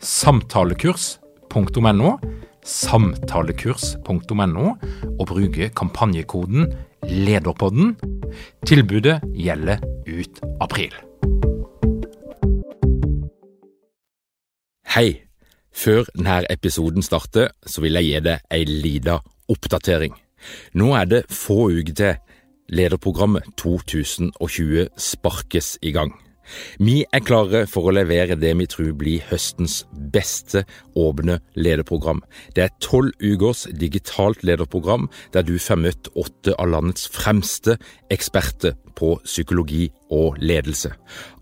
samtalekurs.no, samtalekurs.no, og bruke kampanjekoden LEDERPODDEN. Tilbudet gjelder ut april. Hei! Før denne episoden starter, så vil jeg gi deg ei lita oppdatering. Nå er det få uker til lederprogrammet 2020 sparkes i gang. Vi er klare for å levere det vi tror blir høstens beste åpne lederprogram. Det er tolv ukers digitalt lederprogram der du får møtt åtte av landets fremste eksperter på psykologi og ledelse.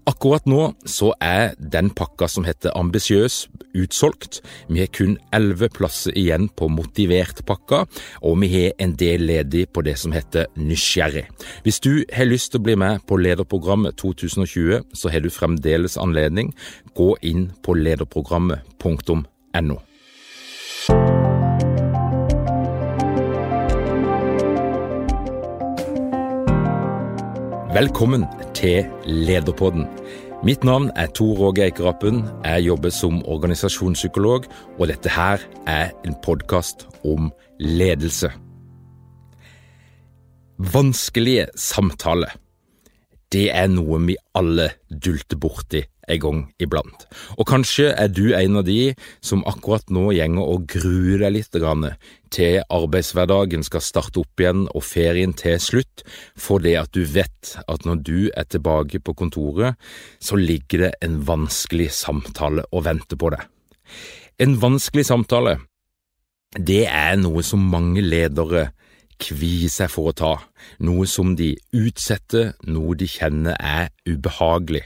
Akkurat nå så er den pakka som heter Ambisiøs utsolgt. Vi har kun elleve plasser igjen på Motivert-pakka, og vi har en del ledig på det som heter Nysgjerrig. Hvis du har lyst til å bli med på Lederprogrammet 2020, så har du fremdeles anledning. Gå inn på lederprogrammet.no. Velkommen til Lederpodden. Mitt navn er Tor Åge Eikerappen. Jeg jobber som organisasjonspsykolog, og dette her er en podkast om ledelse. Vanskelige samtaler. Det er noe vi alle dulter borti en gang iblant. Og kanskje er du en av de som akkurat nå gjenger og gruer deg litt til arbeidshverdagen skal starte opp igjen og ferien til slutt, fordi at du vet at når du er tilbake på kontoret, så ligger det en vanskelig samtale og venter på deg. En vanskelig samtale, det er noe som mange ledere kvier seg for å ta, noe som de utsetter, noe de kjenner er ubehagelig.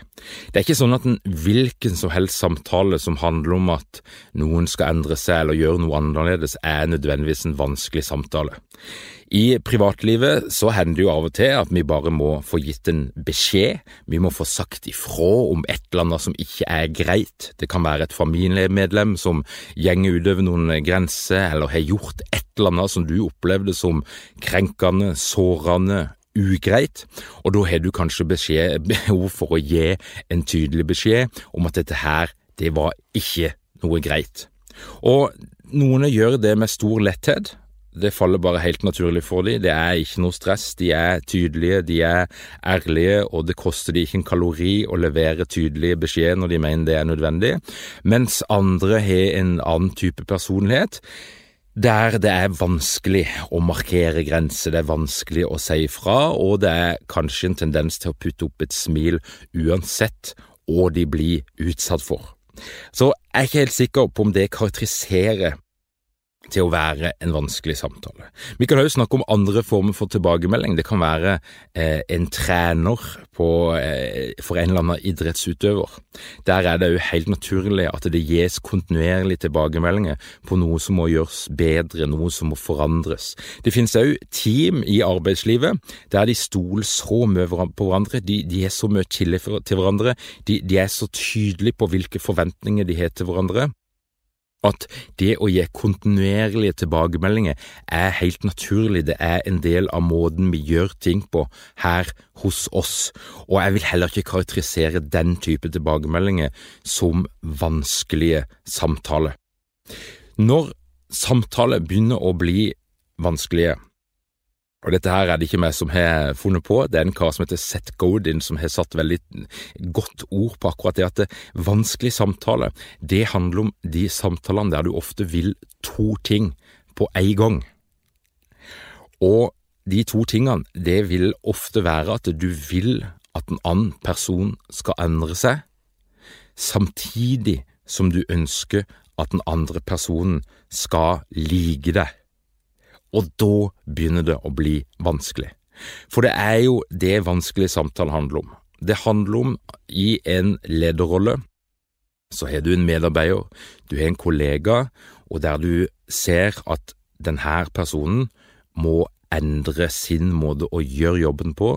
Det er ikke sånn at en hvilken som helst samtale som handler om at noen skal endre seg eller gjøre noe annerledes, er nødvendigvis en vanskelig samtale. I privatlivet så hender det jo av og til at vi bare må få gitt en beskjed, vi må få sagt ifra om et eller annet som ikke er greit. Det kan være et familiemedlem som gjenger utover noen grenser, eller har gjort et eller annet som du opplevde som krenkende, sårende, ugreit, og da har du kanskje beskjed, behov for å gi en tydelig beskjed om at dette her, det var ikke noe greit. Og noen gjør det med stor letthet, det faller bare helt naturlig for dem. Det er ikke noe stress. De er tydelige, de er ærlige, og det koster de ikke en kalori å levere tydelige beskjeder når de mener det er nødvendig. Mens andre har en annen type personlighet. Der det er vanskelig å markere grenser, det er vanskelig å si ifra, og det er kanskje en tendens til å putte opp et smil uansett hva de blir utsatt for. Så jeg er ikke helt sikker på om det karakteriserer til å være en vanskelig samtale. Vi kan også snakke om andre former for tilbakemelding. Det kan være eh, en trener på, eh, for en eller annen idrettsutøver. Der er det jo helt naturlig at det gis kontinuerlig tilbakemeldinger på noe som må gjøres bedre, noe som må forandres. Det finnes også team i arbeidslivet der de stoler så mye på hverandre, de, de er så mye tillit til hverandre, de, de er så tydelige på hvilke forventninger de har til hverandre at det å gi kontinuerlige tilbakemeldinger er helt naturlig, det er en del av måten vi gjør ting på her hos oss, og jeg vil heller ikke karakterisere den type tilbakemeldinger som vanskelige samtaler. Når samtaler begynner å bli vanskelige, og dette her er det ikke meg som har funnet på, det er en kar som heter Seth Godin som har satt veldig godt ord på akkurat det at det vanskelig samtale, det handler om de samtalene der du ofte vil to ting på en gang. Og de to tingene, det vil ofte være at du vil at en annen person skal endre seg, samtidig som du ønsker at den andre personen skal like deg. Og da begynner det å bli vanskelig. For det er jo det vanskelige samtalen handler om. Det handler om i en lederrolle så har du en medarbeider, du har en kollega, og der du ser at denne personen må endre sin måte å gjøre jobben på,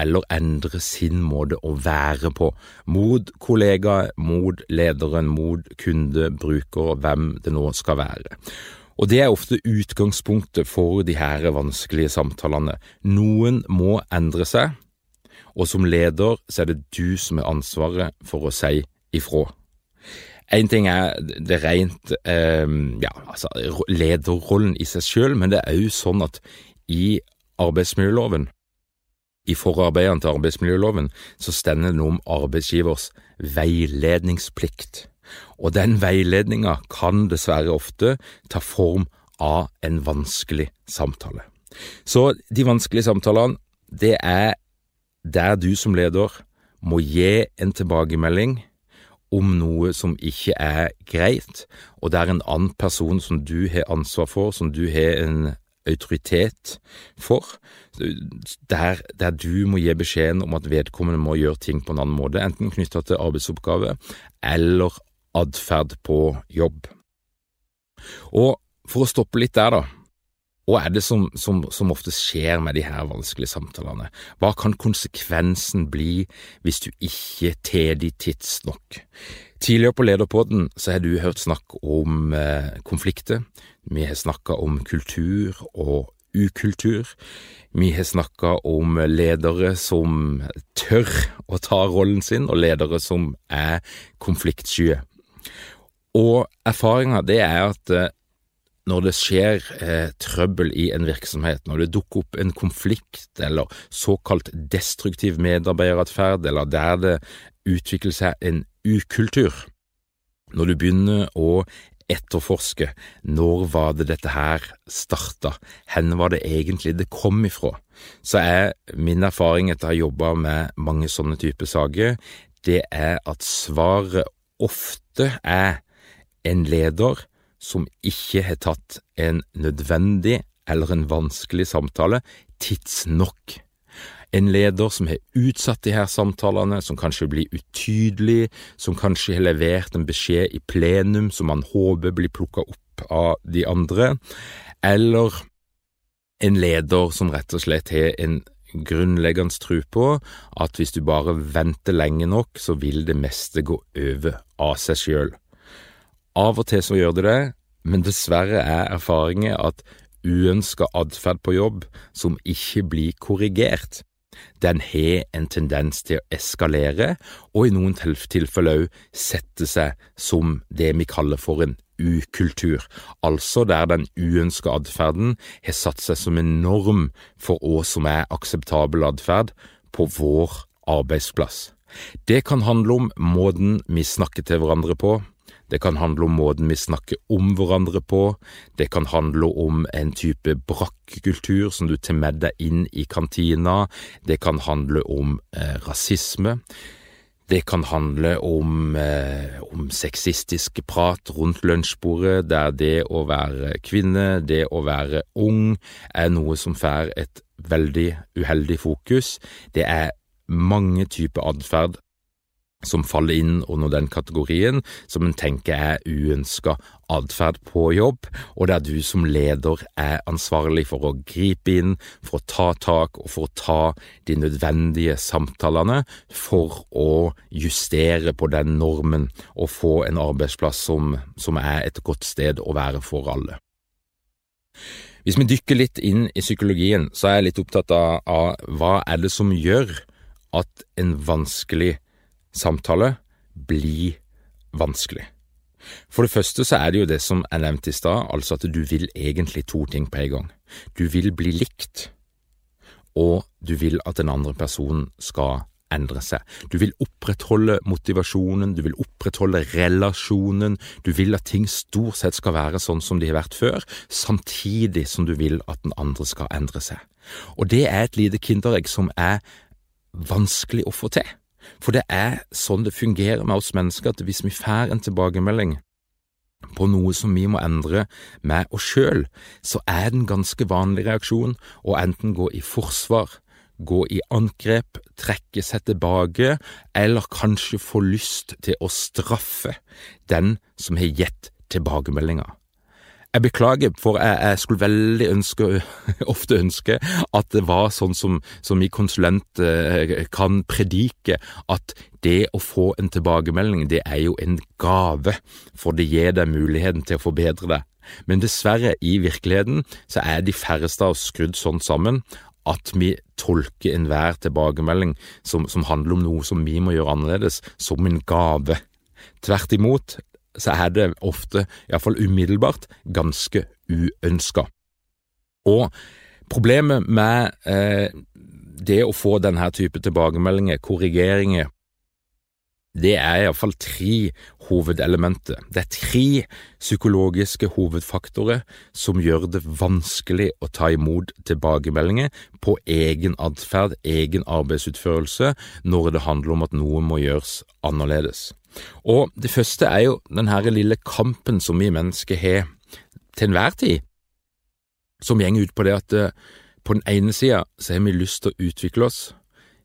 eller endre sin måte å være på, mot kollega, mot lederen, mot kunde, bruker, hvem det nå skal være. Og det er ofte utgangspunktet for de her vanskelige samtalene. Noen må endre seg, og som leder så er det du som har ansvaret for å si ifra. Én ting er det rent eh, ja, altså lederrollen i seg sjøl, men det er òg sånn at i arbeidsmiljøloven, i forarbeidene til arbeidsmiljøloven, så stender det noe om arbeidsgivers veiledningsplikt. Og den veiledninga kan dessverre ofte ta form av en vanskelig samtale. Så de vanskelige samtalene, det er der du som leder må gi en tilbakemelding om noe som ikke er greit, og det er en annen person som du har ansvar for, som du har en autoritet for, der, der, du må gi beskjeden om at vedkommende må gjøre ting på en annen måte, enten knytta til arbeidsoppgave eller atferd på jobb. Og for å stoppe litt der, da, hva er det som, som, som ofte skjer med de her vanskelige samtalene? Hva kan konsekvensen bli hvis du ikke tar de tidsnok? Tidligere på Lederpodden så har du hørt snakk om eh, konflikter. Vi har snakka om kultur og ukultur. Vi har snakka om ledere som tør å ta rollen sin, og ledere som er konfliktsky. Og erfaringa det er at eh, når det skjer eh, trøbbel i en virksomhet, når det dukker opp en konflikt eller såkalt destruktiv medarbeideratferd, eller der det utvikler seg en ukultur, når du begynner å etterforske når var det dette her starta, hvor var det egentlig det kom ifra, så er min erfaring etter å ha jobba med mange sånne typer saker, det er at svaret ofte er en leder som ikke har tatt en nødvendig eller en vanskelig samtale tidsnok. En leder som har utsatt de her samtalene, som kanskje blir utydelig, som kanskje har levert en beskjed i plenum som man håper blir plukka opp av de andre, eller en leder som rett og slett har en grunnleggende tro på at hvis du bare venter lenge nok, så vil det meste gå over av seg sjøl. Av og til så gjør det det, men dessverre er erfaringen at uønska atferd på jobb som ikke blir korrigert, den har en tendens til å eskalere, og i noen tilfeller òg sette seg som det vi kaller for en ukultur, altså der den uønska atferden har satt seg som en norm for hva som er akseptabel atferd på vår arbeidsplass. Det kan handle om måten vi snakker til hverandre på, det kan handle om måten vi snakker om hverandre på, det kan handle om en type brakkekultur som du tar med deg inn i kantina, det kan handle om eh, rasisme. Det kan handle om, eh, om sexistisk prat rundt lunsjbordet, der det å være kvinne, det å være ung, er noe som får et veldig uheldig fokus. Det er mange typer atferd som faller inn under den kategorien, som en tenker er uønska atferd på jobb, og der du som leder er ansvarlig for å gripe inn, for å ta tak og for å ta de nødvendige samtalene for å justere på den normen og få en arbeidsplass som, som er et godt sted å være for alle. Hvis vi dykker litt inn i psykologien, så er jeg litt opptatt av, av hva er det som gjør at en vanskelig samtale bli vanskelig. For det første så er det jo det som er nevnt i stad, altså at du vil egentlig to ting på en gang. Du vil bli likt, og du vil at den andre personen skal endre seg. Du vil opprettholde motivasjonen, du vil opprettholde relasjonen, du vil at ting stort sett skal være sånn som de har vært før, samtidig som du vil at den andre skal endre seg. Og det er et lite kinderegg som er vanskelig å få til. For det er sånn det fungerer med oss mennesker, at hvis vi får en tilbakemelding på noe som vi må endre med oss sjøl, så er det en ganske vanlig reaksjon å enten gå i forsvar, gå i angrep, trekke seg tilbake, eller kanskje få lyst til å straffe den som har gitt tilbakemeldinga. Jeg beklager, for jeg, jeg, skulle veldig ønske, ofte ønske, at det var sånn som, som vi konsulent eh, kan predike, at det å få en tilbakemelding, det er jo en gave, for det gir deg muligheten til å forbedre deg. Men dessverre, i virkeligheten, så er de færreste av oss skrudd sånn sammen at vi tolker enhver tilbakemelding som, som handler om noe som vi må gjøre annerledes, som en gave. Tvert imot, så er det ofte, iallfall umiddelbart, ganske uønska. Og problemet med eh, det å få denne type tilbakemeldinger, korrigeringer, det er iallfall tre hovedelementer. Det er tre psykologiske hovedfaktorer som gjør det vanskelig å ta imot tilbakemeldinger på egen atferd, egen arbeidsutførelse, når det handler om at noe må gjøres annerledes. Og det første er jo den her lille kampen som vi mennesker har til enhver tid, som går ut på det at eh, på den ene sida så har vi lyst til å utvikle oss,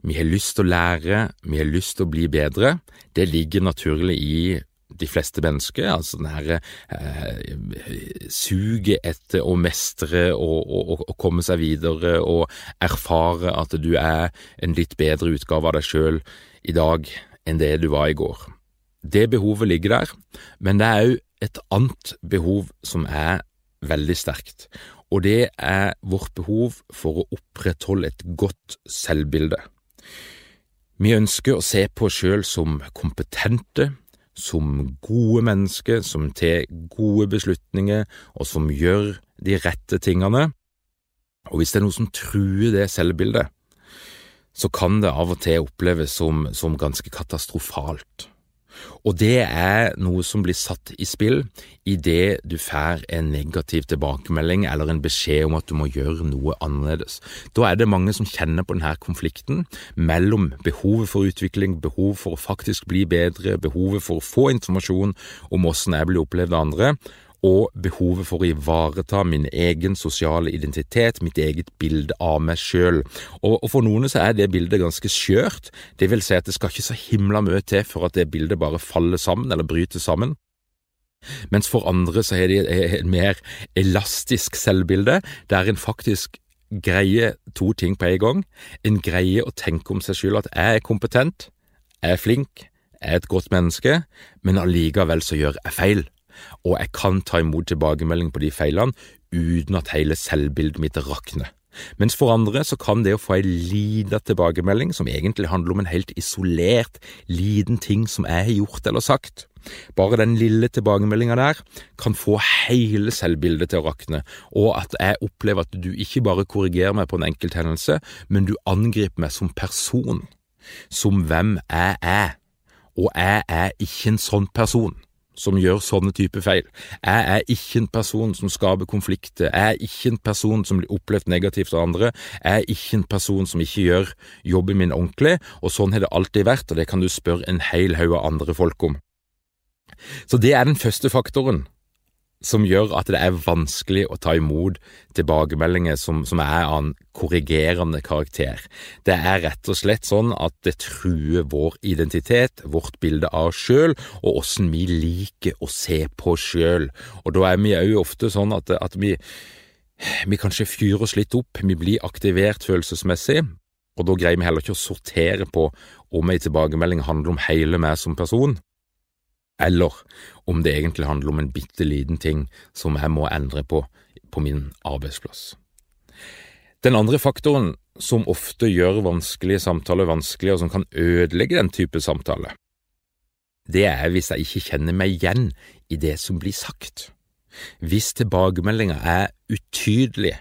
vi har lyst til å lære, vi har lyst til å bli bedre. Det ligger naturlig i de fleste mennesker, altså den herre eh, suget etter å mestre og, og, og, komme seg videre og erfare at du er en litt bedre utgave av deg sjøl i dag enn det du var i går. Det behovet ligger der, men det er òg et annet behov som er veldig sterkt, og det er vårt behov for å opprettholde et godt selvbilde. Vi ønsker å se på oss sjøl som kompetente, som gode mennesker, som tar gode beslutninger, og som gjør de rette tingene. Og hvis det er noe som truer det selvbildet, så kan det av og til oppleves som, som ganske katastrofalt. Og det er noe som blir satt i spill idet du får en negativ tilbakemelding eller en beskjed om at du må gjøre noe annerledes. Da er det mange som kjenner på denne konflikten mellom behovet for utvikling, behov for å faktisk bli bedre, behovet for å få informasjon om åssen jeg blir opplevd av andre, og behovet for å ivareta min egen sosiale identitet, mitt eget bilde av meg sjøl. Og, for noen så er det bildet ganske skjørt, det vil si at det skal ikke så himla mye til for at det bildet bare faller sammen eller bryter sammen. Mens for andre så har de et mer elastisk selvbilde, der en faktisk greier to ting på en gang. En greier å tenke om seg sjøl at jeg er kompetent, jeg er flink, jeg er et godt menneske, men allikevel så gjør jeg feil og jeg kan ta imot tilbakemelding på de feilene uten at hele selvbildet mitt rakner. Mens for andre så kan det å få ei lita tilbakemelding, som egentlig handler om en helt isolert, liten ting som jeg har gjort eller sagt, bare den lille tilbakemeldinga der kan få hele selvbildet til å rakne, og at jeg opplever at du ikke bare korrigerer meg på en enkelthendelse, men du angriper meg som person, som hvem jeg er, og jeg er ikke en sånn person som gjør sånne type feil. Jeg er ikke en person som skaper konflikter. Jeg er ikke en person som blir opplevd negativt av andre. Jeg er ikke en person som ikke gjør jobben min ordentlig, og sånn har det alltid vært, og det kan du spørre en hel haug av andre folk om. Så det er den første faktoren som gjør at det er vanskelig å ta imot tilbakemeldinger som, som, er av en korrigerende karakter. Det er rett og slett sånn at det truer vår identitet, vårt bilde av oss sjøl, og åssen vi liker å se på oss sjøl. Og da er vi òg ofte sånn at, at vi, vi kanskje fyrer oss litt opp, vi blir aktivert følelsesmessig, og da greier vi heller ikke å sortere på om ei tilbakemelding handler om hele meg som person, eller om det egentlig handler om en bitte liten ting som jeg må endre på på min arbeidsplass. Den andre faktoren som ofte gjør vanskelige samtaler vanskelige, og som kan ødelegge den type samtale, det er hvis jeg ikke kjenner meg igjen i det som blir sagt. Hvis tilbakemeldinga er utydelig,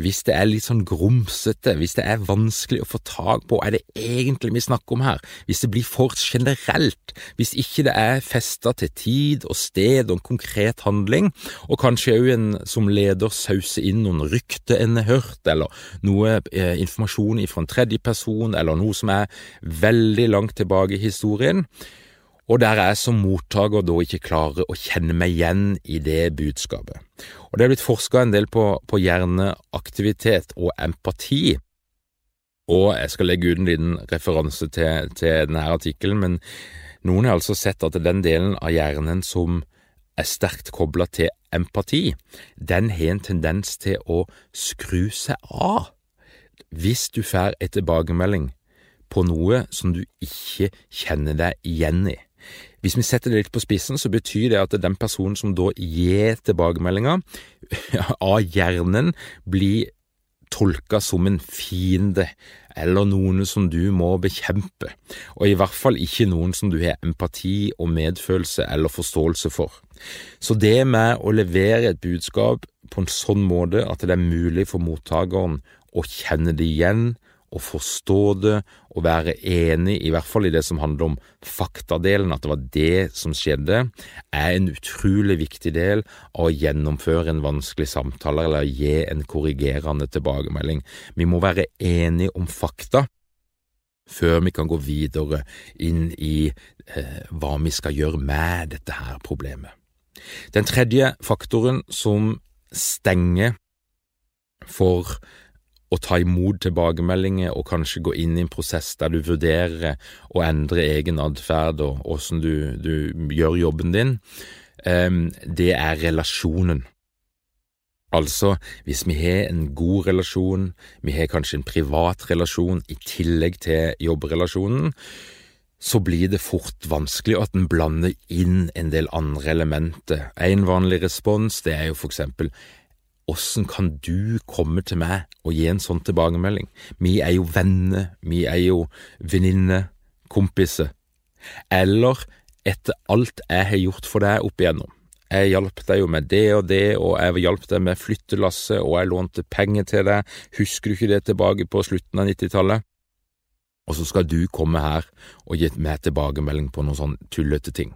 hvis det er litt sånn grumsete, hvis det er vanskelig å få tak på er det egentlig vi snakker om her, hvis det blir for generelt, hvis ikke det er festa til tid og sted og en konkret handling, og kanskje òg en som leder sauser inn noen rykter en har hørt, eller noe eh, informasjon fra en tredje person, eller noe som er veldig langt tilbake i historien, og der jeg som mottaker da ikke klarer å kjenne meg igjen i det budskapet. Og Det er blitt forska en del på, på, hjerneaktivitet og empati, og jeg skal legge ut en liten referanse til, til denne artikkelen, men noen har altså sett at den delen av hjernen som er sterkt kobla til empati, den har en tendens til å skru seg av hvis du får en tilbakemelding på noe som du ikke kjenner deg igjen i. Hvis vi setter det litt på spissen, så betyr det at den personen som da gir tilbakemeldinga av hjernen, blir tolka som en fiende, eller noen som du må bekjempe, og i hvert fall ikke noen som du har empati og medfølelse eller forståelse for. Så det med å levere et budskap på en sånn måte at det er mulig for mottakeren å kjenne det igjen, å forstå det og være enig, i hvert fall i det som handler om faktadelen, at det var det som skjedde, er en utrolig viktig del av å gjennomføre en vanskelig samtale eller gi en korrigerende tilbakemelding. Vi må være enige om fakta før vi kan gå videre inn i eh, hva vi skal gjøre med dette her problemet. Den tredje faktoren som stenger for å ta imot tilbakemeldinger og kanskje gå inn i en prosess der du vurderer å endre egen atferd og åssen du, du, gjør jobben din, det er relasjonen. Altså, hvis vi har en god relasjon, vi har kanskje en privat relasjon i tillegg til jobbrelasjonen, så blir det fort vanskelig at en blander inn en del andre elementer. En vanlig respons det er jo for eksempel Åssen kan du komme til meg og gi en sånn tilbakemelding? Vi er jo venner, vi er jo venninner, kompiser. Eller etter alt jeg har gjort for deg opp igjennom. Jeg hjalp deg jo med det og det, og jeg hjalp deg med flyttelasset, og jeg lånte penger til deg, husker du ikke det tilbake på slutten av nittitallet? Og så skal du komme her og gi meg tilbakemelding på noen sånn tullete ting.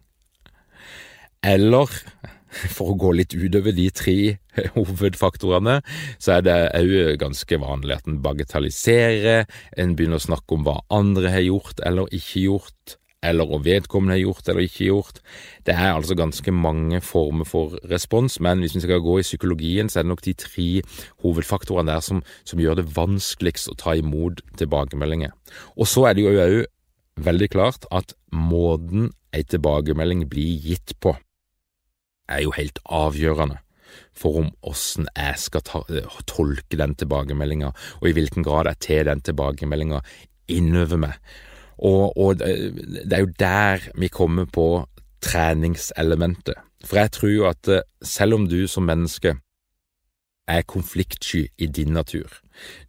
Eller for å gå litt utover de tre hovedfaktorene, så er det òg ganske vanlig at en bagatelliserer, en begynner å snakke om hva andre har gjort eller ikke gjort, eller om vedkommende har gjort eller ikke gjort. Det er altså ganske mange former for respons, men hvis vi skal gå i psykologien, så er det nok de tre hovedfaktorene der som, som gjør det vanskeligst å ta imot tilbakemeldinger. Og så er det jo òg veldig klart at måten ei tilbakemelding blir gitt på, er jo helt avgjørende for om åssen jeg skal ta, tolke den tilbakemeldinga, og i hvilken grad jeg tar den tilbakemeldinga innover meg. Og, og, det er jo der vi kommer på treningselementet. For jeg tror jo at eh, selv om du som menneske er konfliktsky i din natur,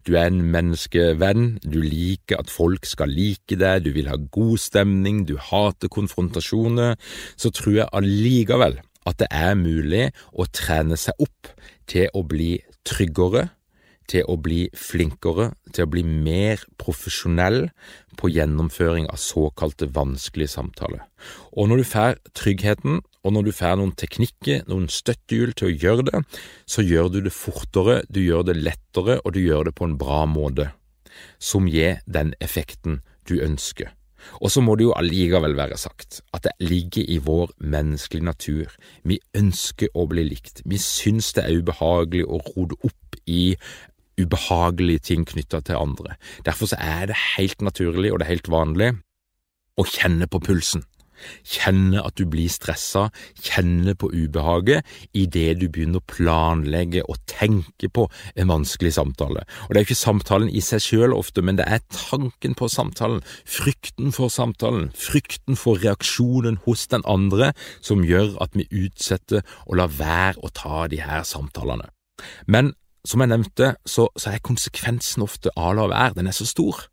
du er en menneskevenn, du liker at folk skal like deg, du vil ha god stemning, du hater konfrontasjoner, så tror jeg allikevel at det er mulig å trene seg opp til å bli tryggere, til å bli flinkere, til å bli mer profesjonell på gjennomføring av såkalte vanskelige samtaler. Og når du får tryggheten, og når du får noen teknikker, noen støttehjul til å gjøre det, så gjør du det fortere, du gjør det lettere, og du gjør det på en bra måte, som gir den effekten du ønsker. Og så må det jo allikevel være sagt at det ligger i vår menneskelige natur. Vi ønsker å bli likt. Vi syns det er ubehagelig å rode opp i ubehagelige ting knytta til andre. Derfor er det helt naturlig, og det er helt vanlig, å kjenne på pulsen. Kjenne at du blir stressa, kjenne på ubehaget idet du begynner å planlegge og tenke på en vanskelig samtale. Og Det er jo ikke samtalen i seg selv ofte, men det er tanken på samtalen, frykten for samtalen, frykten for reaksjonen hos den andre som gjør at vi utsetter og lar være å ta de her samtalene. Men som jeg nevnte, så, så er konsekvensen ofte av å la være, den er så stor.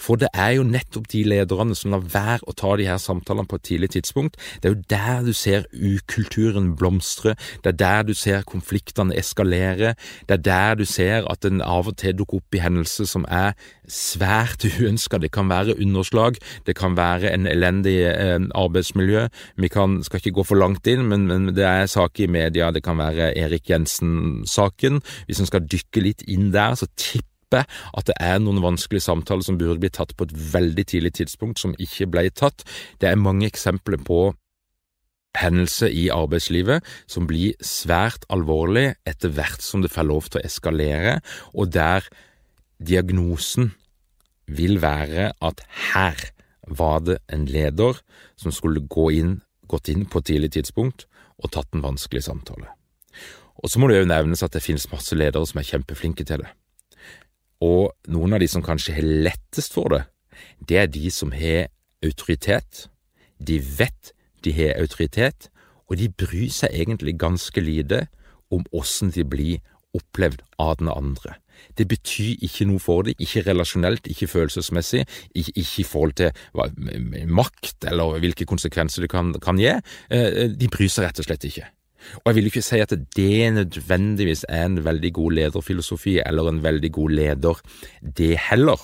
For det er jo nettopp de lederne som lar være å ta de her samtalene på et tidlig tidspunkt. Det er jo der du ser ukulturen blomstre, det er der du ser konfliktene eskalere, det er der du ser at den av og til dukker opp i hendelser som er svært uønska. Det kan være underslag, det kan være en elendig eh, arbeidsmiljø. Vi kan, skal ikke gå for langt inn, men, men det er saker i media, det kan være Erik Jensen-saken. Hvis en skal dykke litt inn der, så tipper at det er noen vanskelige samtaler som burde bli tatt på et veldig tidlig tidspunkt, som ikke ble tatt. Det er mange eksempler på hendelser i arbeidslivet som blir svært alvorlig etter hvert som det får lov til å eskalere, og der diagnosen vil være at her var det en leder som skulle gå inn, gått inn på et tidlig tidspunkt og tatt en vanskelig samtale. Og så må det jo nevnes at det finnes masse ledere som er kjempeflinke til det. Og noen av de som kanskje har lettest for det, det er de som har autoritet. De vet de har autoritet, og de bryr seg egentlig ganske lite om åssen de blir opplevd av den andre. Det betyr ikke noe for dem, ikke relasjonelt, ikke følelsesmessig, ikke, ikke i forhold til hva, makt eller hvilke konsekvenser det kan, kan gi. Eh, de bryr seg rett og slett ikke. Og jeg vil ikke si at det nødvendigvis er en veldig god lederfilosofi eller en veldig god leder, det heller.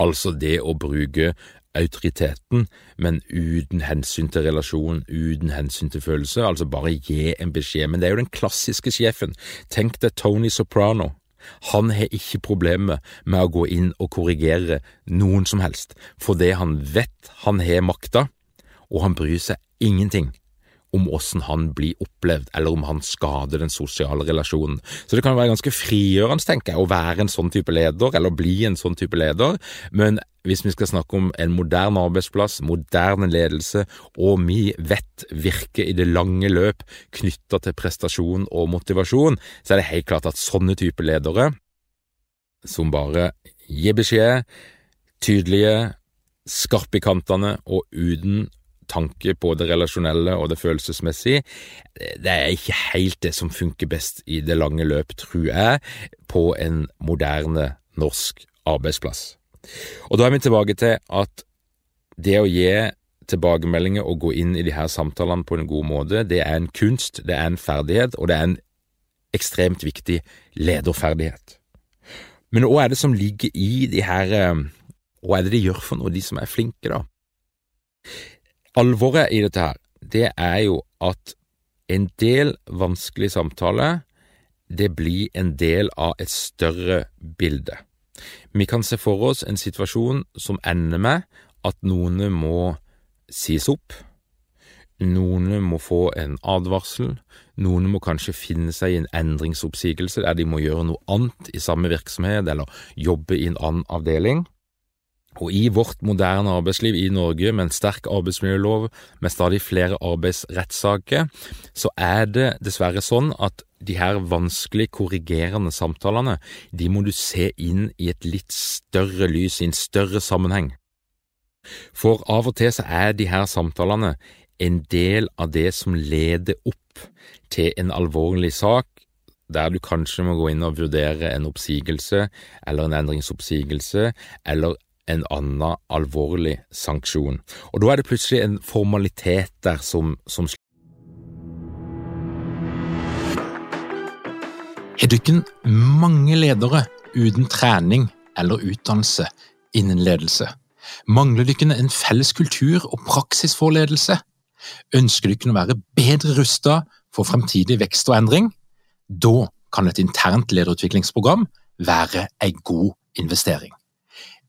Altså det å bruke autoriteten, men uten hensyn til relasjon, uten hensyn til følelse, altså bare gi en beskjed. Men det er jo den klassiske sjefen. Tenk deg Tony Soprano. Han har ikke problemer med å gå inn og korrigere noen som helst, fordi han vet han har makta, og han bryr seg ingenting om åssen han blir opplevd, eller om han skader den sosiale relasjonen. Så det kan være ganske frigjørende, tenker jeg, å være en sånn type leder, eller bli en sånn type leder, men hvis vi skal snakke om en moderne arbeidsplass, moderne ledelse, og vi vet virker i det lange løp knytta til prestasjon og motivasjon, så er det helt klart at sånne type ledere, som bare gir beskjed, tydelige, skarpe i kantene og uten tanke på det relasjonelle og det følelsesmessige, det er ikke helt det som funker best i det lange løp, tror jeg, på en moderne norsk arbeidsplass. Og da er vi tilbake til at det å gi tilbakemeldinger og gå inn i de her samtalene på en god måte, det er en kunst, det er en ferdighet, og det er en ekstremt viktig lederferdighet. Men hva er det som ligger i de her eh, Hva er det de gjør for noe, de som er flinke, da? Alvoret i dette her, det er jo at en del vanskelig samtale, det blir en del av et større bilde. Vi kan se for oss en situasjon som ender med at noen må sies opp, noen må få en advarsel, noen må kanskje finne seg i en endringsoppsigelse der de må gjøre noe annet i samme virksomhet eller jobbe i en annen avdeling. Og i vårt moderne arbeidsliv i Norge, med en sterk arbeidsmiljølov, med stadig flere arbeidsrettssaker, så er det dessverre sånn at de her vanskelig korrigerende samtalene, de må du se inn i et litt større lys, i en større sammenheng. For av og til så er de her samtalene en del av det som leder opp til en alvorlig sak, der du kanskje må gå inn og vurdere en oppsigelse eller en endringsoppsigelse, eller en annen alvorlig sanksjon. Og da er det plutselig en formalitet der som, som Har dere mange ledere uten trening eller utdannelse innen ledelse? Mangler dere en felles kultur og praksis for ledelse? Ønsker dere å være bedre rustet for fremtidig vekst og endring? Da kan et internt lederutviklingsprogram være en god investering.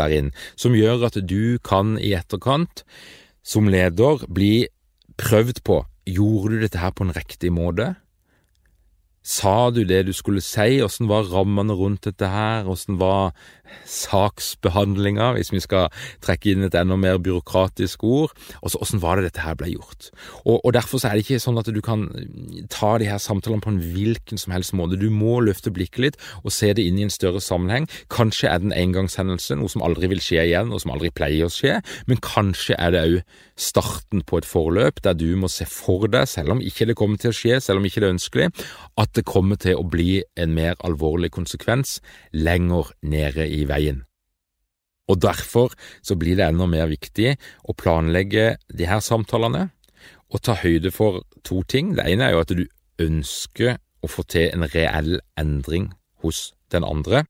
der inn, som gjør at du kan i etterkant, som leder, bli prøvd på gjorde du dette her på en riktig måte. Sa du det du skulle si? Åssen var rammene rundt dette her? Åssen var saksbehandlinga, hvis vi skal trekke inn et enda mer byråkratisk ord? Og så åssen var det dette her ble gjort? Og, og, Derfor så er det ikke sånn at du kan ta de her samtalene på en hvilken som helst måte. Du må løfte blikket litt og se det inn i en større sammenheng. Kanskje er det en engangshendelse, noe som aldri vil skje igjen, og som aldri pleier å skje, men kanskje er det òg starten på et forløp der du må se for deg, selv om ikke det kommer til å skje, selv om ikke det er ønskelig, at det kommer til å bli en mer alvorlig konsekvens lenger nede i veien. Og Derfor så blir det enda mer viktig å planlegge de her samtalene og ta høyde for to ting. Det ene er jo at du ønsker å få til en reell endring hos den andre.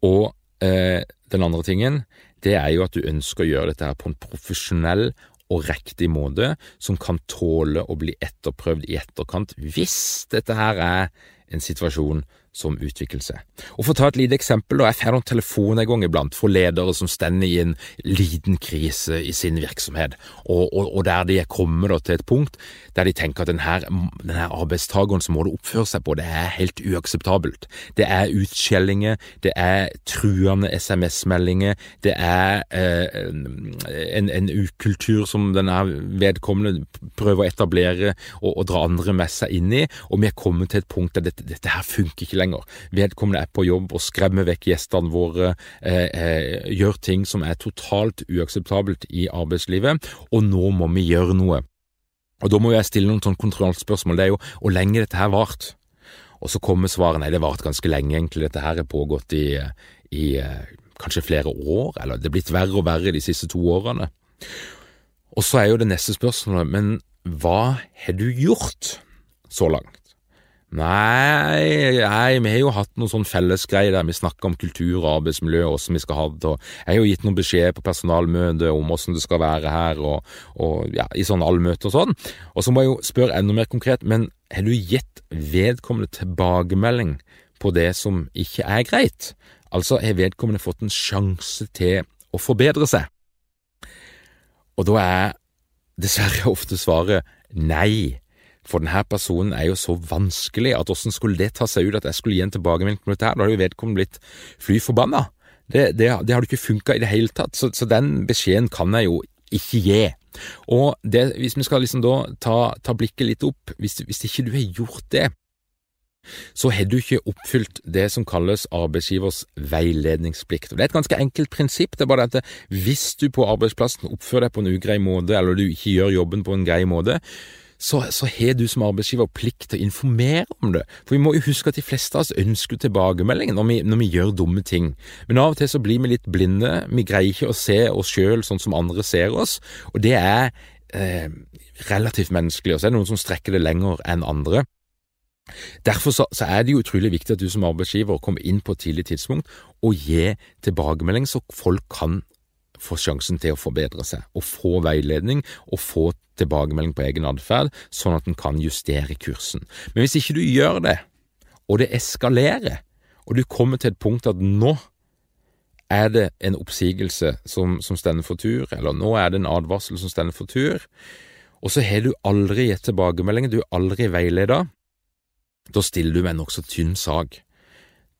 Og eh, den andre tingen, det er jo at du ønsker å gjøre dette her på en profesjonell og riktig måte, som kan tåle å bli etterprøvd i etterkant hvis dette her er en situasjon som utvikler seg. Og For å ta et lite eksempel, da, jeg får noen telefoner en gang iblant fra ledere som stender i en liten krise i sin virksomhet, og, og, og der de er kommet til et punkt der de tenker at denne, denne arbeidstakerens som må det oppføre seg på, det er helt uakseptabelt. Det er utskjellinger, det er truende SMS-meldinger, det er eh, en, en ukultur som denne vedkommende prøver å etablere og, og dra andre med seg inn i, og vi er kommet til et punkt der dette, dette her funker ikke lenger lenger. Vedkommende er på jobb og skremmer vekk gjestene våre, eh, eh, gjør ting som er totalt uakseptabelt i arbeidslivet, og nå må vi gjøre noe. Og Da må jeg stille noen sånn kontrollspørsmål. Det er jo hvor lenge dette her vart. Og så kommer svaret nei, det varte ganske lenge, egentlig. Dette her er pågått i, i eh, kanskje flere år, eller det er blitt verre og verre de siste to årene. Og så er jo det neste spørsmålet, men hva har du gjort så langt? Nei, nei, vi har jo hatt noen sånn fellesgreier der vi snakker om kultur og arbeidsmiljø og hvordan vi skal ha det, og jeg har jo gitt noen beskjed på personalmøte om hvordan det skal være her, og, og ja, i sånne allmøter og sånn. Og så må jeg jo spørre enda mer konkret, men har du gitt vedkommende tilbakemelding på det som ikke er greit? Altså, har vedkommende fått en sjanse til å forbedre seg? Og da er dessverre ofte svaret nei. For denne personen er jo så vanskelig at åssen skulle det ta seg ut at jeg skulle gi en tilbakemelding på dette her? Da hadde jo vedkommende blitt fly forbanna. Det, det, det hadde ikke funka i det hele tatt, så, så, den beskjeden kan jeg jo ikke gi. Og det, hvis vi skal liksom da ta, ta blikket litt opp, hvis, hvis ikke du har gjort det, så har du ikke oppfylt det som kalles arbeidsgivers veiledningsplikt. Og Det er et ganske enkelt prinsipp. Det er bare at hvis du på arbeidsplassen oppfører deg på en ugrei måte, eller du ikke gjør jobben på en grei måte, så, så har du som arbeidsgiver plikt til å informere om det. For vi må jo huske at de fleste av oss ønsker tilbakemelding når vi, når vi gjør dumme ting. Men av og til så blir vi litt blinde. Vi greier ikke å se oss sjøl sånn som andre ser oss, og det er eh, relativt menneskelig. Og så er det noen som strekker det lenger enn andre. Derfor så, så, er det jo utrolig viktig at du som arbeidsgiver kommer inn på et tidlig tidspunkt og gir tilbakemelding, så folk kan få sjansen til å forbedre seg, og få veiledning og få tilbakemelding på egen atferd, sånn at en kan justere kursen. Men hvis ikke du gjør det, og det eskalerer, og du kommer til et punkt at nå er det en oppsigelse som, som stender for tur, eller nå er det en advarsel som stender for tur, og så har du aldri gitt tilbakemelding, du er aldri veileda, da stiller du med en nokså tynn sak.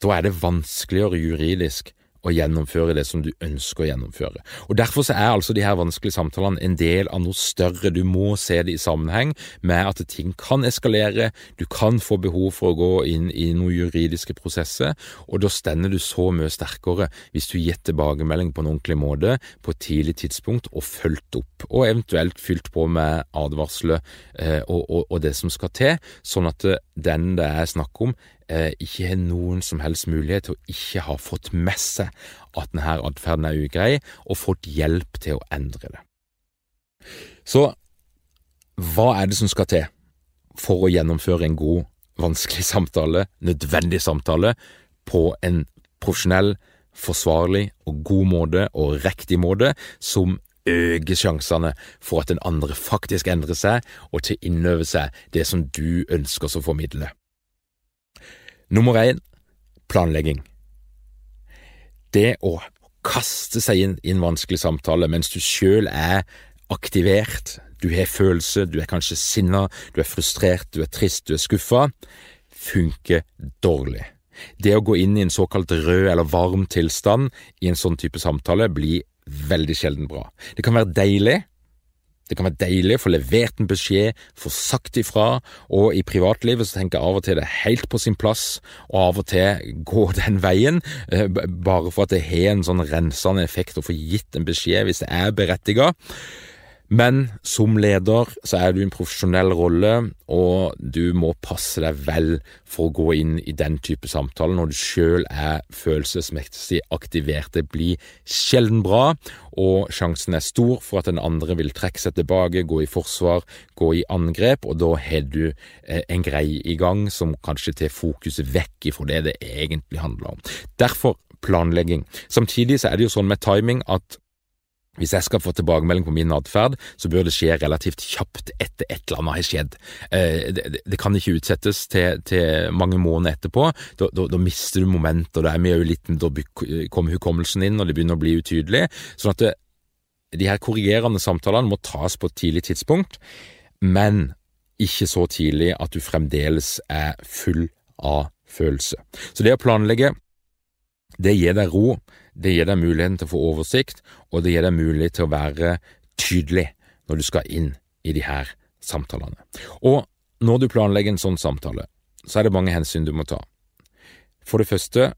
Da er det vanskeligere juridisk å gjennomføre det som du ønsker å gjennomføre. Og Derfor så er altså de her vanskelige samtalene en del av noe større. Du må se det i sammenheng med at ting kan eskalere, du kan få behov for å gå inn i noen juridiske prosesser, og da stender du så mye sterkere hvis du gir tilbakemelding på en ordentlig måte på et tidlig tidspunkt og fulgt opp, og eventuelt fylt på med advarsler eh, og, og, og, det som skal til, sånn at den det er snakk om, eh, ikke har noen som helst mulighet til å ikke ha fått med seg at denne atferden er ugrei, og fått hjelp til å endre det. Så hva er det som skal til for å gjennomføre en god, vanskelig samtale, nødvendig samtale, på en profesjonell, forsvarlig og god måte og riktig måte, som øker sjansene for at den andre faktisk endrer seg og til å innøve seg det som du ønsker å formidle. Nummer én planlegging. Det å kaste seg inn i en vanskelig samtale mens du sjøl er aktivert, du har følelser, du er kanskje sinna, du er frustrert, du er trist, du er skuffa, funker dårlig. Det å gå inn i en såkalt rød eller varm tilstand i en sånn type samtale blir veldig sjelden bra. Det kan være deilig, det kan være deilig å få levert en beskjed, få sagt ifra, og i privatlivet så tenker jeg av og til det er helt på sin plass og av og til gå den veien, eh, bare for at det har en sånn rensende effekt å få gitt en beskjed hvis det er berettiget. Men som leder så er du i en profesjonell rolle, og du må passe deg vel for å gå inn i den type samtaler når du sjøl er følelsesmessig aktivert. Det blir sjelden bra, og sjansen er stor for at den andre vil trekke seg tilbake, gå i forsvar, gå i angrep, og da har du eh, en greie i gang som kanskje tar fokuset vekk ifra det det egentlig handler om. Derfor planlegging. Samtidig så er det jo sånn med timing at hvis jeg skal få tilbakemelding på min atferd, så bør det skje relativt kjapt etter et eller annet har skjedd. Eh, det, kan ikke utsettes til, til mange måneder etterpå. Da, da, da mister du moment, og da, litt, da kommer hukommelsen inn, og det begynner å bli utydelig. Sånn at det, de her korrigerende samtalene må tas på et tidlig tidspunkt, men ikke så tidlig at du fremdeles er full av følelse. Så det å planlegge, det gir deg ro. Det gir deg muligheten til å få oversikt, og det gir deg mulighet til å være tydelig når du skal inn i de her samtalene. Og når du planlegger en sånn samtale, så er det mange hensyn du må ta. For det første,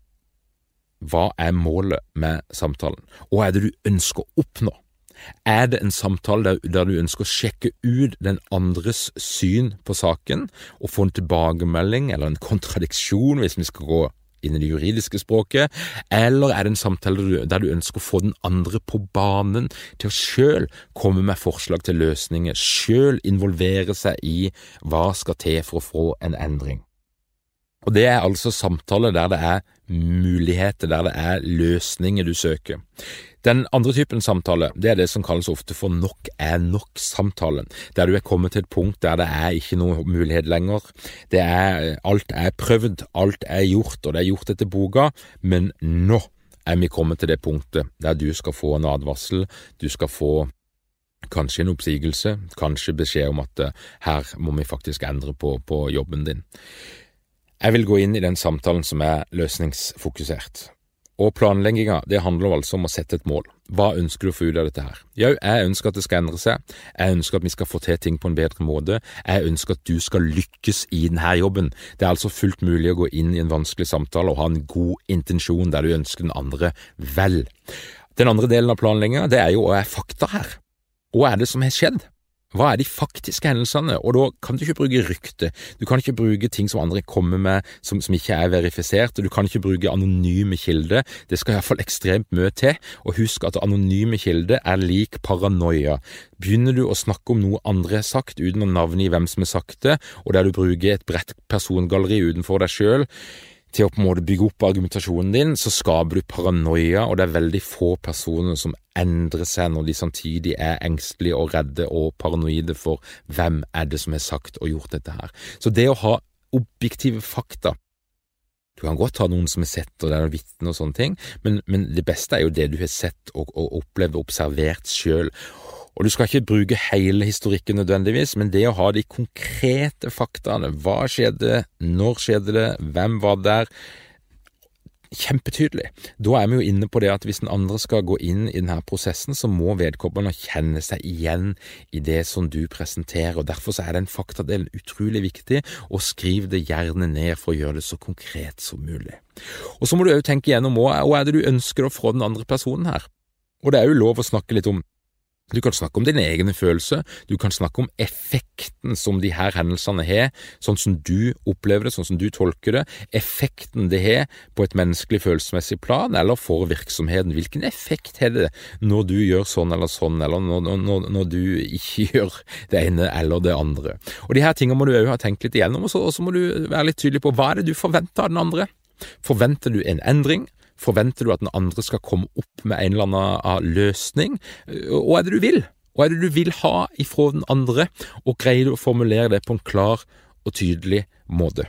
hva er målet med samtalen, hva er det du ønsker å oppnå? Er det en samtale der, der, du ønsker å sjekke ut den andres syn på saken, og få en tilbakemelding eller en kontradiksjon, hvis vi skal gå inn i det juridiske språket, eller er det en samtale der du ønsker å få den andre på banen til å sjøl komme med forslag til løsninger, sjøl involvere seg i hva skal til for å få en endring? Og det er altså samtaler der det er muligheter, der det er løsninger du søker. Den andre typen samtale det er det som kalles ofte for nok er nok-samtalen, der du er kommet til et punkt der det er ikke noe mulighet lenger. Det er, alt er prøvd, alt er gjort, og det er gjort etter boka, men nå er vi kommet til det punktet der du skal få en advarsel, du skal få kanskje en oppsigelse, kanskje beskjed om at eh, her må vi faktisk endre på, på jobben din. Jeg vil gå inn i den samtalen som er løsningsfokusert. Og planlegginga, det handler altså om å sette et mål. Hva ønsker du å få ut av dette her? Jau, jeg ønsker at det skal endre seg. Jeg ønsker at vi skal få til ting på en bedre måte. Jeg ønsker at du skal lykkes i denne jobben. Det er altså fullt mulig å gå inn i en vanskelig samtale og ha en god intensjon der du ønsker den andre vel. Den andre delen av planlegginga, det er jo hva er fakta her? Hva er det som har skjedd? Hva er de faktiske hendelsene? Og da kan du ikke bruke rykte, du kan ikke bruke ting som andre kommer med som, som ikke er verifisert, og du kan ikke bruke anonyme kilder. Det skal iallfall ekstremt mye til, og husk at anonyme kilder er lik paranoia. Begynner du å snakke om noe andre har sagt uten å navngi hvem som har sagt det, og der du bruker et bredt persongalleri utenfor deg sjøl, til å på en måte bygge opp argumentasjonen din, så skaper du paranoia, og det er veldig få personer som endrer seg når de samtidig er engstelige og redde og paranoide for hvem er det som har sagt og gjort dette her. Så det å ha objektive fakta du kan godt ha noen som har sett, og det er vitne og sånne ting, men, men, det beste er jo det du har sett og, og opplevd og observert sjøl. Og du skal ikke bruke hele historikken nødvendigvis, men det å ha de konkrete faktaene, hva skjedde, når skjedde det, hvem var der, kjempetydelig. Da er vi jo inne på det at hvis den andre skal gå inn i denne prosessen, så må vedkommende kjenne seg igjen i det som du presenterer. og Derfor er den faktadelen utrolig viktig, og skriv det gjerne ned for å gjøre det så konkret som mulig. Og Så må du òg tenke igjennom hva er det du ønsker få den andre personen her. Og det er jo lov å snakke litt om du kan snakke om dine egne følelser, du kan snakke om effekten som de her hendelsene har, sånn som du opplever det, sånn som du tolker det, effekten det har på et menneskelig følelsesmessig plan, eller for virksomheten. Hvilken effekt har det når du gjør sånn eller sånn, eller når, når, når du ikke gjør det ene eller det andre. Og de her tingene må du òg ha tenkt litt igjennom, og så må du være litt tydelig på hva er det du forventer av den andre. Forventer du en endring? Forventer du at den andre skal komme opp med en eller annen løsning? Hva er det du vil? Hva er det du vil ha ifra den andre, og greier du å formulere det på en klar og tydelig måte?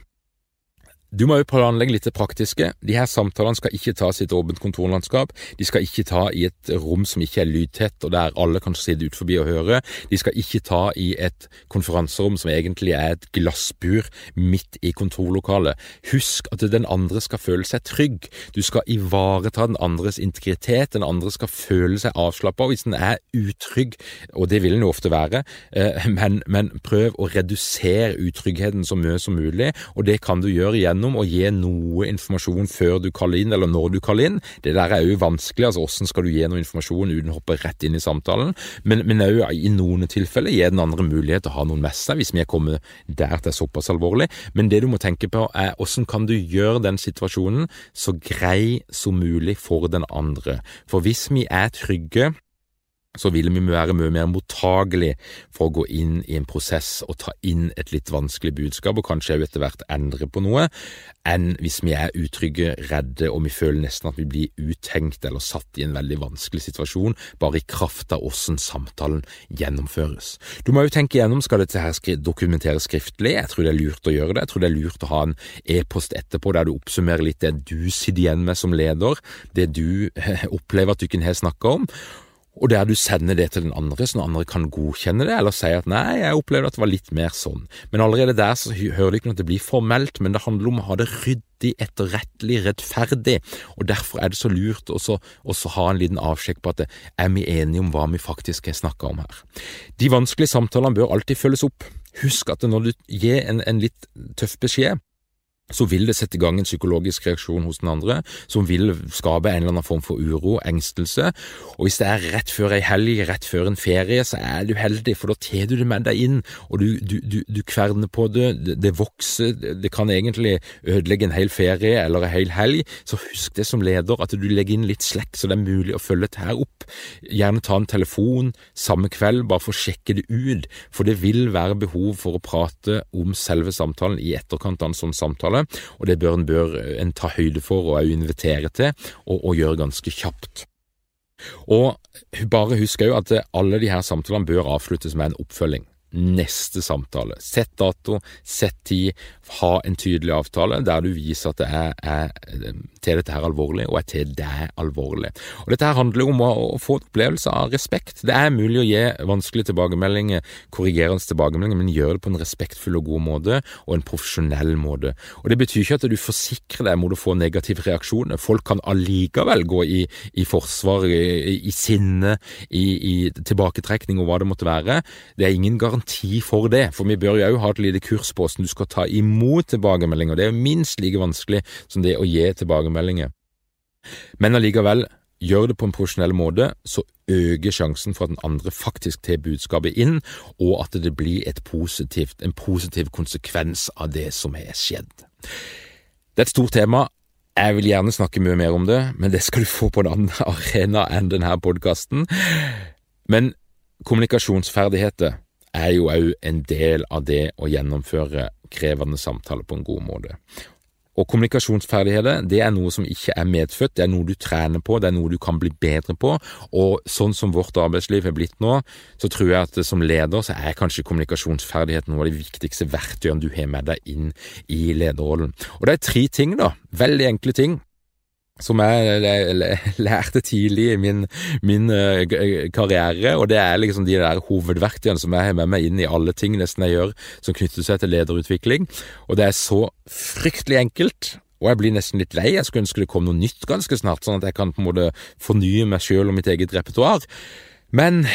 Du må jo planlegge litt det praktiske. De her samtalene skal ikke tas i et åpent kontorlandskap. De skal ikke ta i et rom som ikke er lydtett, og der alle kan sitte ut forbi og høre. De skal ikke ta i et konferanserom som egentlig er et glassbur midt i kontorlokalet. Husk at den andre skal føle seg trygg. Du skal ivareta den andres integritet. Den andre skal føle seg avslappa. Hvis den er utrygg, og det vil den jo ofte være, eh, men, men prøv å redusere utryggheten så mye som mulig, og det kan du gjøre igjen gjennom å gi noe informasjon før du kaller inn, eller når du kaller inn. Det der er jo vanskelig, altså hvordan skal du gi noe informasjon uten å hoppe rett inn i samtalen, men òg i noen tilfeller gi den andre mulighet til å ha noen med seg, hvis vi er kommet der til såpass alvorlig. Men det du må tenke på er hvordan kan du gjøre den situasjonen så grei som mulig for den andre. For hvis vi er trygge så vil vi være mye mer mottagelig for å gå inn i en prosess og ta inn et litt vanskelig budskap, og kanskje også etter hvert endre på noe, enn hvis vi er utrygge, redde og vi føler nesten at vi blir uthengt eller satt i en veldig vanskelig situasjon, bare i kraft av åssen samtalen gjennomføres. Du må jo tenke igjennom skal dette her dokumenteres skriftlig, jeg tror det er lurt å gjøre det, jeg tror det er lurt å ha en e-post etterpå der du oppsummerer litt det du sitter igjen med som leder, det du opplever at du ikke har snakka om, og der du sender det til den andre, så den andre kan godkjenne det, eller si at nei, jeg opplevde at det var litt mer sånn. Men allerede der så hører du ikke at det blir formelt, men det handler om å ha det ryddig, etterrettelig, rettferdig, og derfor er det så lurt å ha en liten avsjekk på at det, er vi enige om hva vi faktisk har snakka om her. De vanskelige samtalene bør alltid følges opp. Husk at når du gir en, en litt tøff beskjed, så vil det sette i gang en psykologisk reaksjon hos den andre, som vil skape en eller annen form for uro, engstelse. Og hvis det er rett før ei helg, rett før en ferie, så er du heldig, for da tar du det med deg inn, og du, du, du, du kverner på det, det, det vokser, det kan egentlig ødelegge en hel ferie eller en hel helg. Så husk det som leder, at du legger inn litt slekk, så det er mulig å følge dette opp. Gjerne ta en telefon samme kveld, bare for å sjekke det ut, for det vil være behov for å prate om selve samtalen i etterkant av en sånn samtale og det bør en, bør en ta høyde for og invitere til, og, og gjøre ganske kjapt. Og bare husk òg at alle de her samtalene bør avsluttes med en oppfølging neste samtale. Sett dato, sett tid, ha en tydelig avtale der du viser at det er, er til dette her alvorlig, og er til deg alvorlig. Og Dette her handler om å, å, få en opplevelse av respekt. Det er mulig å gi vanskelige tilbakemeldinger, korrigerende tilbakemeldinger, men gjør det på en respektfull og god måte, og en profesjonell måte. Og Det betyr ikke at du forsikrer deg mot å få negative reaksjoner. Folk kan allikevel gå i, i forsvar, i, i sinne, i, i tilbaketrekning og hva det måtte være. Det er ingen garanti garanti for det, for vi bør jo òg ha et lite kurs på hvordan du skal ta imot tilbakemeldinger. Det er jo minst like vanskelig som det å gi tilbakemeldinger. Men allikevel, gjør det på en profesjonell måte, så øker sjansen for at den andre faktisk tar budskapet inn, og at det blir positivt, en positiv konsekvens av det som har skjedd. Det er et stort tema. Jeg vil gjerne snakke mye mer om det, men det skal du få på en annen arena enn denne podkasten. Men kommunikasjonsferdigheter er jo òg en del av det å gjennomføre krevende samtaler på en god måte. Og kommunikasjonsferdigheter det er noe som ikke er medfødt, det er noe du trener på, det er noe du kan bli bedre på. Og sånn som vårt arbeidsliv er blitt nå, så tror jeg at som leder så er kanskje kommunikasjonsferdighet noe av de viktigste verktøyene du har med deg inn i lederrollen. Og det er tre ting, da, veldig enkle ting, som jeg lærte tidlig i min, min, eh, karriere, og det er liksom de der hovedverktøyene som jeg har med meg inn i alle ting nesten jeg gjør som knytter seg til lederutvikling. Og det er så fryktelig enkelt, og jeg blir nesten litt lei. Jeg skulle ønske det kom noe nytt ganske snart, sånn at jeg kan på en måte fornye meg sjøl og mitt eget repertoar. Men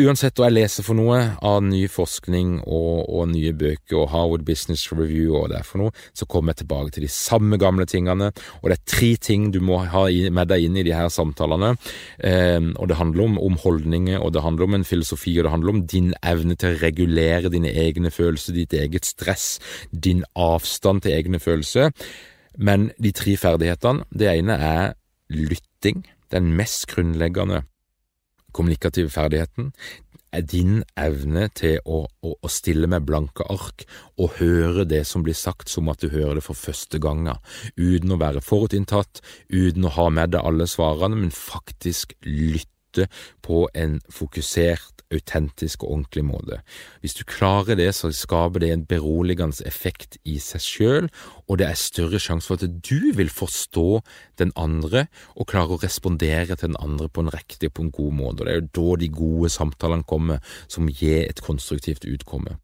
uansett hva jeg leser for noe av ny forskning og, og, nye bøker og Harvard Business Review og det er for noe, så kommer jeg tilbake til de samme gamle tingene. Og det er tre ting du må ha med deg inn i de her samtalene. Eh, og det handler om, om, holdninger, og det handler om en filosofi, og det handler om din evne til å regulere dine egne følelser, ditt eget stress, din avstand til egne følelser. Men de tre ferdighetene, det ene er lytting. Den mest grunnleggende kommunikative ferdigheten er din evne til å, å, å, stille med blanke ark og høre det som blir sagt som at du hører det for første gangen, uten å være forutinntatt, uten å ha med deg alle svarene, men faktisk lytte på en fokusert, autentisk og ordentlig måte. Hvis du klarer det, så skaper det en beroligende effekt i seg sjøl, og det er større sjanse for at du vil forstå den andre og klare å respondere til den andre på en riktig og på en god måte. Og Det er jo da de gode samtalene kommer, som gir et konstruktivt utkomme.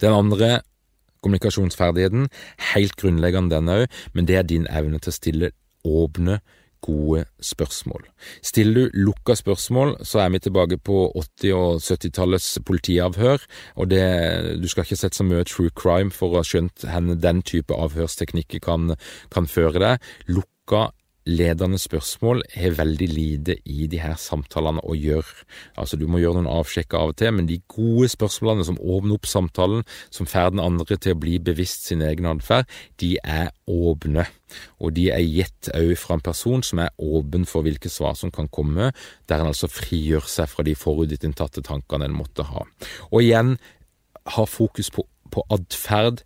Den andre kommunikasjonsferdigheten, helt grunnleggende den òg, men det er din evne til å stille åpne gode spørsmål. Stiller du lukka spørsmål, så er vi tilbake på 80- og 70-tallets politiavhør, og det, du skal ikke sett så mye true crime for å ha skjønt hvor den type avhørsteknikker kan, kan føre deg. Lukka ledende spørsmål har veldig lite i de her samtalene å gjøre. Altså, du må gjøre noen avsjekker av og til, men de gode spørsmålene som åpner opp samtalen, som får den andre til å bli bevisst sin egen atferd, de er åpne. Og de er gitt òg fra en person som er åpen for hvilke svar som kan komme, der en altså frigjør seg fra de forutinntatte tankene en måtte ha. Og igjen, ha fokus på, på atferd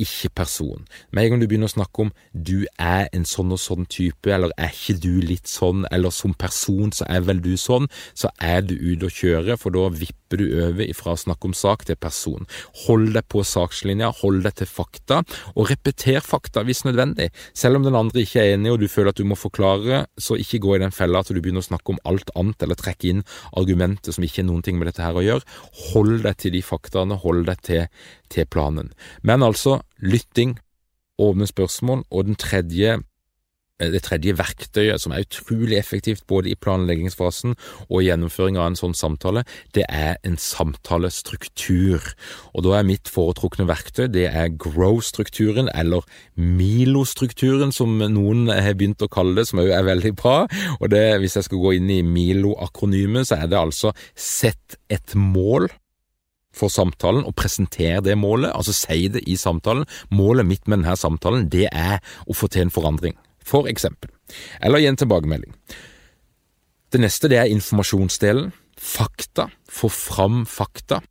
ikke person. Med en gang du begynner å snakke om du er en sånn og sånn type, eller er ikke du litt sånn, eller som person så er vel du sånn, så er du ute å kjøre, for da vipper du over ifra å snakke om sak til person. Hold deg på sakslinja, hold deg til fakta, og repeter fakta hvis nødvendig. Selv om den andre ikke er enig og du føler at du må forklare, så ikke gå i den fella at du begynner å snakke om alt annet, eller trekke inn argumenter som ikke har noen ting med dette her å gjøre. Hold deg til de faktaene, hold deg til, til planen. Men altså, lytting, åpne spørsmål, og den tredje eh, det tredje verktøyet, som er utrolig effektivt både i planleggingsfasen og i gjennomføring av en sånn samtale, det er en samtalestruktur. Og da er mitt foretrukne verktøy det er Grow-strukturen, eller Milo-strukturen, som noen har begynt å kalle det, som òg er veldig bra. Og det, hvis jeg skal gå inn i Milo-akronymet, så er det altså Sett et mål for samtalen og presentere det målet, altså si det i samtalen. Målet mitt med denne samtalen, det er å få til en forandring, for eksempel. Eller gi en tilbakemelding. Det neste det er informasjonsdelen. Fakta. Få fram fakta.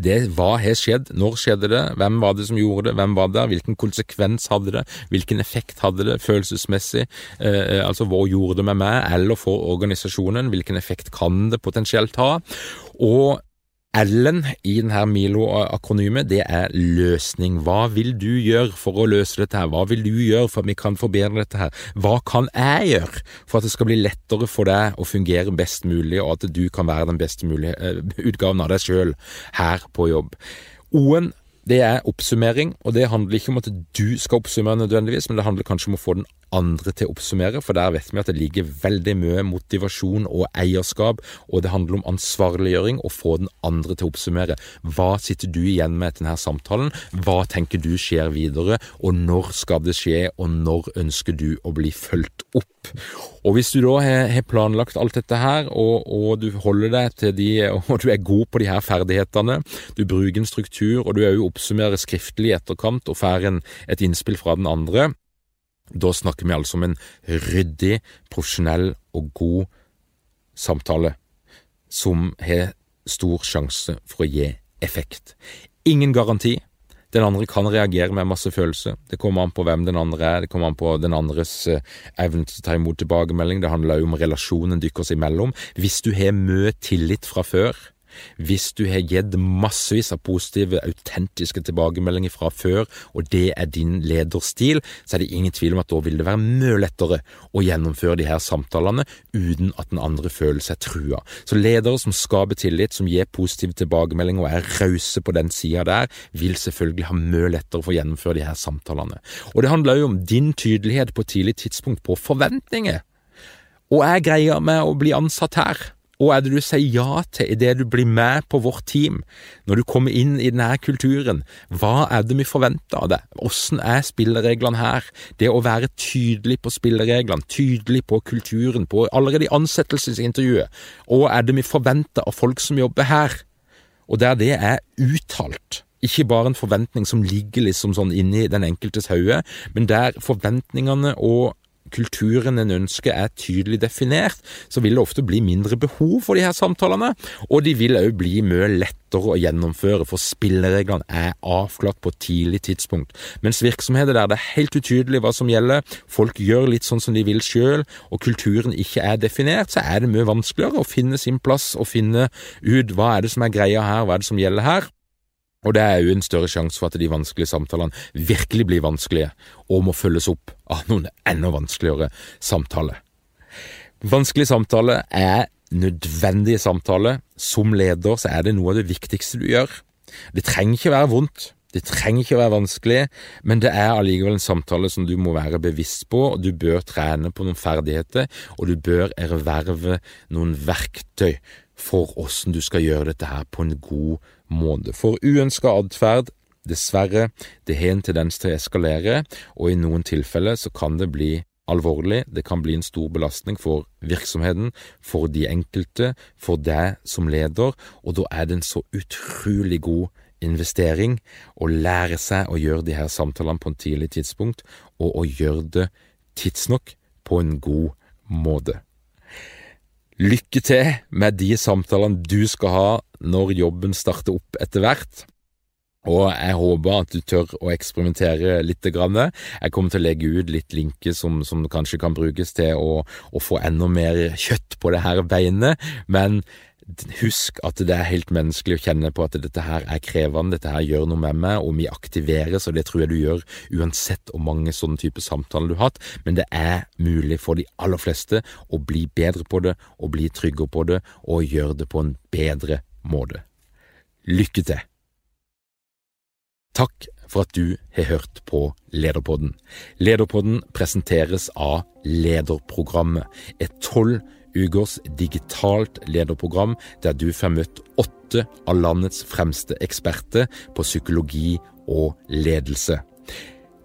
Det, hva har skjedd, når skjedde det, hvem var det som gjorde det, hvem var der, hvilken konsekvens hadde det, hvilken effekt hadde det følelsesmessig, eh, altså hva gjorde det med meg eller for organisasjonen, hvilken effekt kan det potensielt ha, og L-en i denne Milo-akronymet, det er løsning. Hva vil du gjøre for å løse dette her? Hva vil du gjøre for at vi kan forbedre dette her? Hva kan jeg gjøre for at det skal bli lettere for deg å fungere best mulig, og at du kan være den beste mulige uh, utgaven av deg sjøl her på jobb? O-en det er oppsummering, og det handler ikke om at du skal oppsummere nødvendigvis, men det handler kanskje om å få den andre til å oppsummere, for der vet vi at det ligger veldig mye motivasjon og eierskap, og det handler om ansvarliggjøring og få den andre til å oppsummere. Hva sitter du igjen med etter denne samtalen? Hva tenker du skjer videre, og når skal det skje, og når ønsker du å bli fulgt opp? Og hvis du da har planlagt alt dette her, og, og du holder deg til de, og du er god på de her ferdighetene, du bruker en struktur, og du òg oppsummerer skriftlig i etterkant og får et innspill fra den andre, da snakker vi altså om en ryddig, profesjonell og god samtale som har stor sjanse for å gi effekt. Ingen garanti. Den andre kan reagere med masse følelser. Det kommer an på hvem den andre er, det kommer an på den andres eh, evne til å ta imot tilbakemelding. Det handler jo om relasjonen deres imellom. Hvis du har mye tillit fra før, hvis du har gitt massevis av positive, autentiske tilbakemeldinger fra før, og det er din lederstil, så er det ingen tvil om at da vil det være mye lettere å gjennomføre de her samtalene uten at den andre føler seg trua. Så ledere som skaper tillit, som gir positive tilbakemeldinger og er rause på den sida der, vil selvfølgelig ha mye lettere for å gjennomføre de her samtalene. Og det handler jo om din tydelighet på et tidlig tidspunkt på forventninger. Og jeg greier med å bli ansatt her? Og er det du sier ja til idet du blir med på vårt team, når du kommer inn i denne kulturen? Hva er det vi forventer av deg? Åssen er spillereglene her? Det å være tydelig på spillereglene, tydelig på kulturen, på allerede i ansettelsesintervjuet. Og er det vi forventer av folk som jobber her? Og der det er uttalt. Ikke bare en forventning som ligger liksom sånn inni den enkeltes hode, men der forventningene og kulturen en ønsker er tydelig definert, så vil det ofte bli mindre behov for de her samtalene, og de vil òg bli mye lettere å gjennomføre, for spillereglene er avklart på et tidlig tidspunkt. Mens virksomheter der det er helt utydelig hva som gjelder, folk gjør litt sånn som de vil sjøl, og kulturen ikke er definert, så er det mye vanskeligere å finne sin plass og finne ut hva er det som er greia her, hva er det som gjelder her. Og det er jo en større sjanse for at de vanskelige samtalene virkelig blir vanskelige, og må følges opp av noen enda vanskeligere samtaler. Vanskelig samtale er nødvendige samtaler. Som leder så er det noe av det viktigste du gjør. Det trenger ikke være vondt, det trenger ikke være vanskelig, men det er allikevel en samtale som du må være bevisst på, og du bør trene på noen ferdigheter, og du bør erverve noen verktøy for åssen du skal gjøre dette her på en god måte. For uønska atferd, dessverre, det har en tendens til å eskalere, og i noen tilfeller så kan det bli alvorlig, det kan bli en stor belastning for virksomheten, for de enkelte, for deg som leder, og da er det en så utrolig god investering å lære seg å gjøre de her samtalene på en tidlig tidspunkt, og å gjøre det tidsnok på en god måte. Lykke til med de samtalene du skal ha når jobben starter opp etter hvert. Og jeg håper at du tør å eksperimentere litt. Jeg kommer til å legge ut litt linker som, som kanskje kan brukes til å, å, få enda mer kjøtt på det her beinet, men husk at det er helt menneskelig å kjenne på at dette her er krevende, dette her gjør noe med meg, og vi aktiveres, og det tror jeg du gjør uansett hvor mange sånne typer samtaler du har hatt, men det er mulig for de aller fleste å bli bedre på det, og bli tryggere på det, og gjøre det på en bedre måte. Lykke til! Takk for at du har hørt på Lederpodden. Lederpodden presenteres av Lederprogrammet, et tolv ukers digitalt lederprogram der du får møtt åtte av landets fremste eksperter på psykologi og ledelse.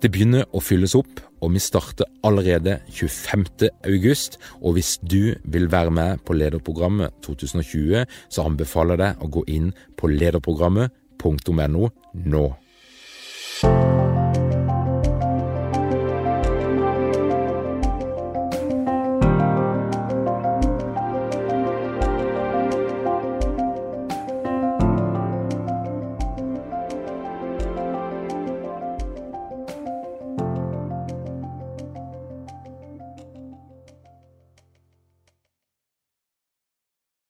Det begynner å fylles opp, og vi starter allerede 25. august. Og hvis du vil være med på Lederprogrammet 2020, så anbefaler jeg deg å gå inn på lederprogrammet.no nå.